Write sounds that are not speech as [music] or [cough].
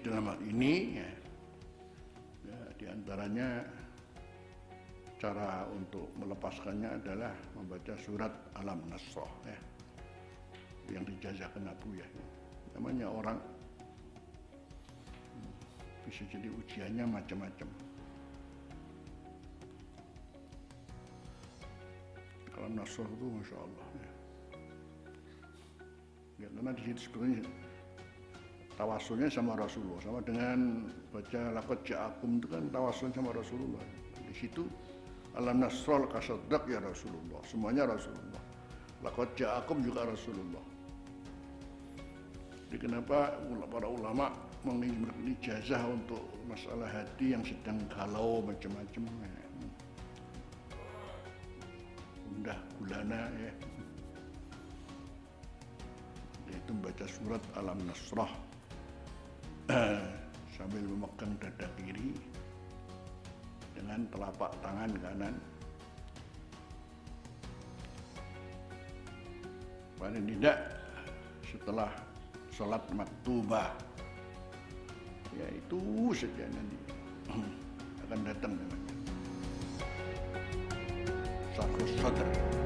dalam hal ini ya, ya, di antaranya cara untuk melepaskannya adalah membaca surat Alam Nasroh ya, yang dijazakan Abu ya. Namanya orang hmm, bisa jadi ujiannya macam-macam. Alam Nasroh itu masya Allah ya. Ya karena di situ sebenarnya tawasulnya sama Rasulullah. Sama dengan baca lakot ja'akum itu kan tawasulnya sama Rasulullah. Di situ alam nasrol kasadak ya Rasulullah. Semuanya Rasulullah. Lakot ja'akum juga Rasulullah. Jadi kenapa para ulama mengirimkan ijazah untuk masalah hati yang sedang galau macam-macam mudah gulana ya yaitu membaca surat alam nasrah [clears throat] sambil memegang dada kiri dengan telapak tangan kanan. Paling tidak setelah sholat maktubah ya itu saja nanti [clears throat] akan datang namanya. Sakrus Sadr